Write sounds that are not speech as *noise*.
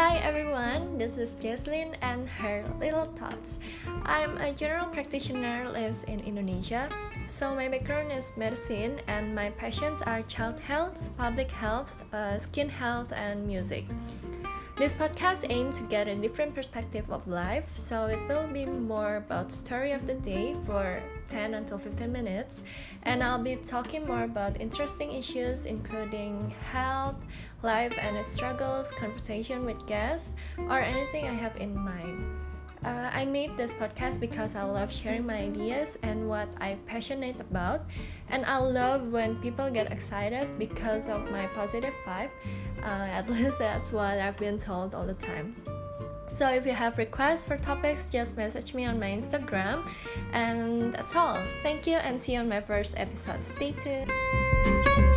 Hi everyone, this is Jeslyn and her little thoughts. I'm a general practitioner lives in Indonesia, so my background is medicine and my passions are child health, public health, uh, skin health, and music. This podcast aims to get a different perspective of life, so it will be more about story of the day for 10 until 15 minutes, and I'll be talking more about interesting issues including health, life and its struggles, conversation with guests, or anything I have in mind. Uh, I made this podcast because I love sharing my ideas and what I'm passionate about, and I love when people get excited because of my positive vibe. Uh, at *laughs* least that's what I've been told all the time. So if you have requests for topics, just message me on my Instagram. And that's all. Thank you and see you on my first episode. Stay tuned.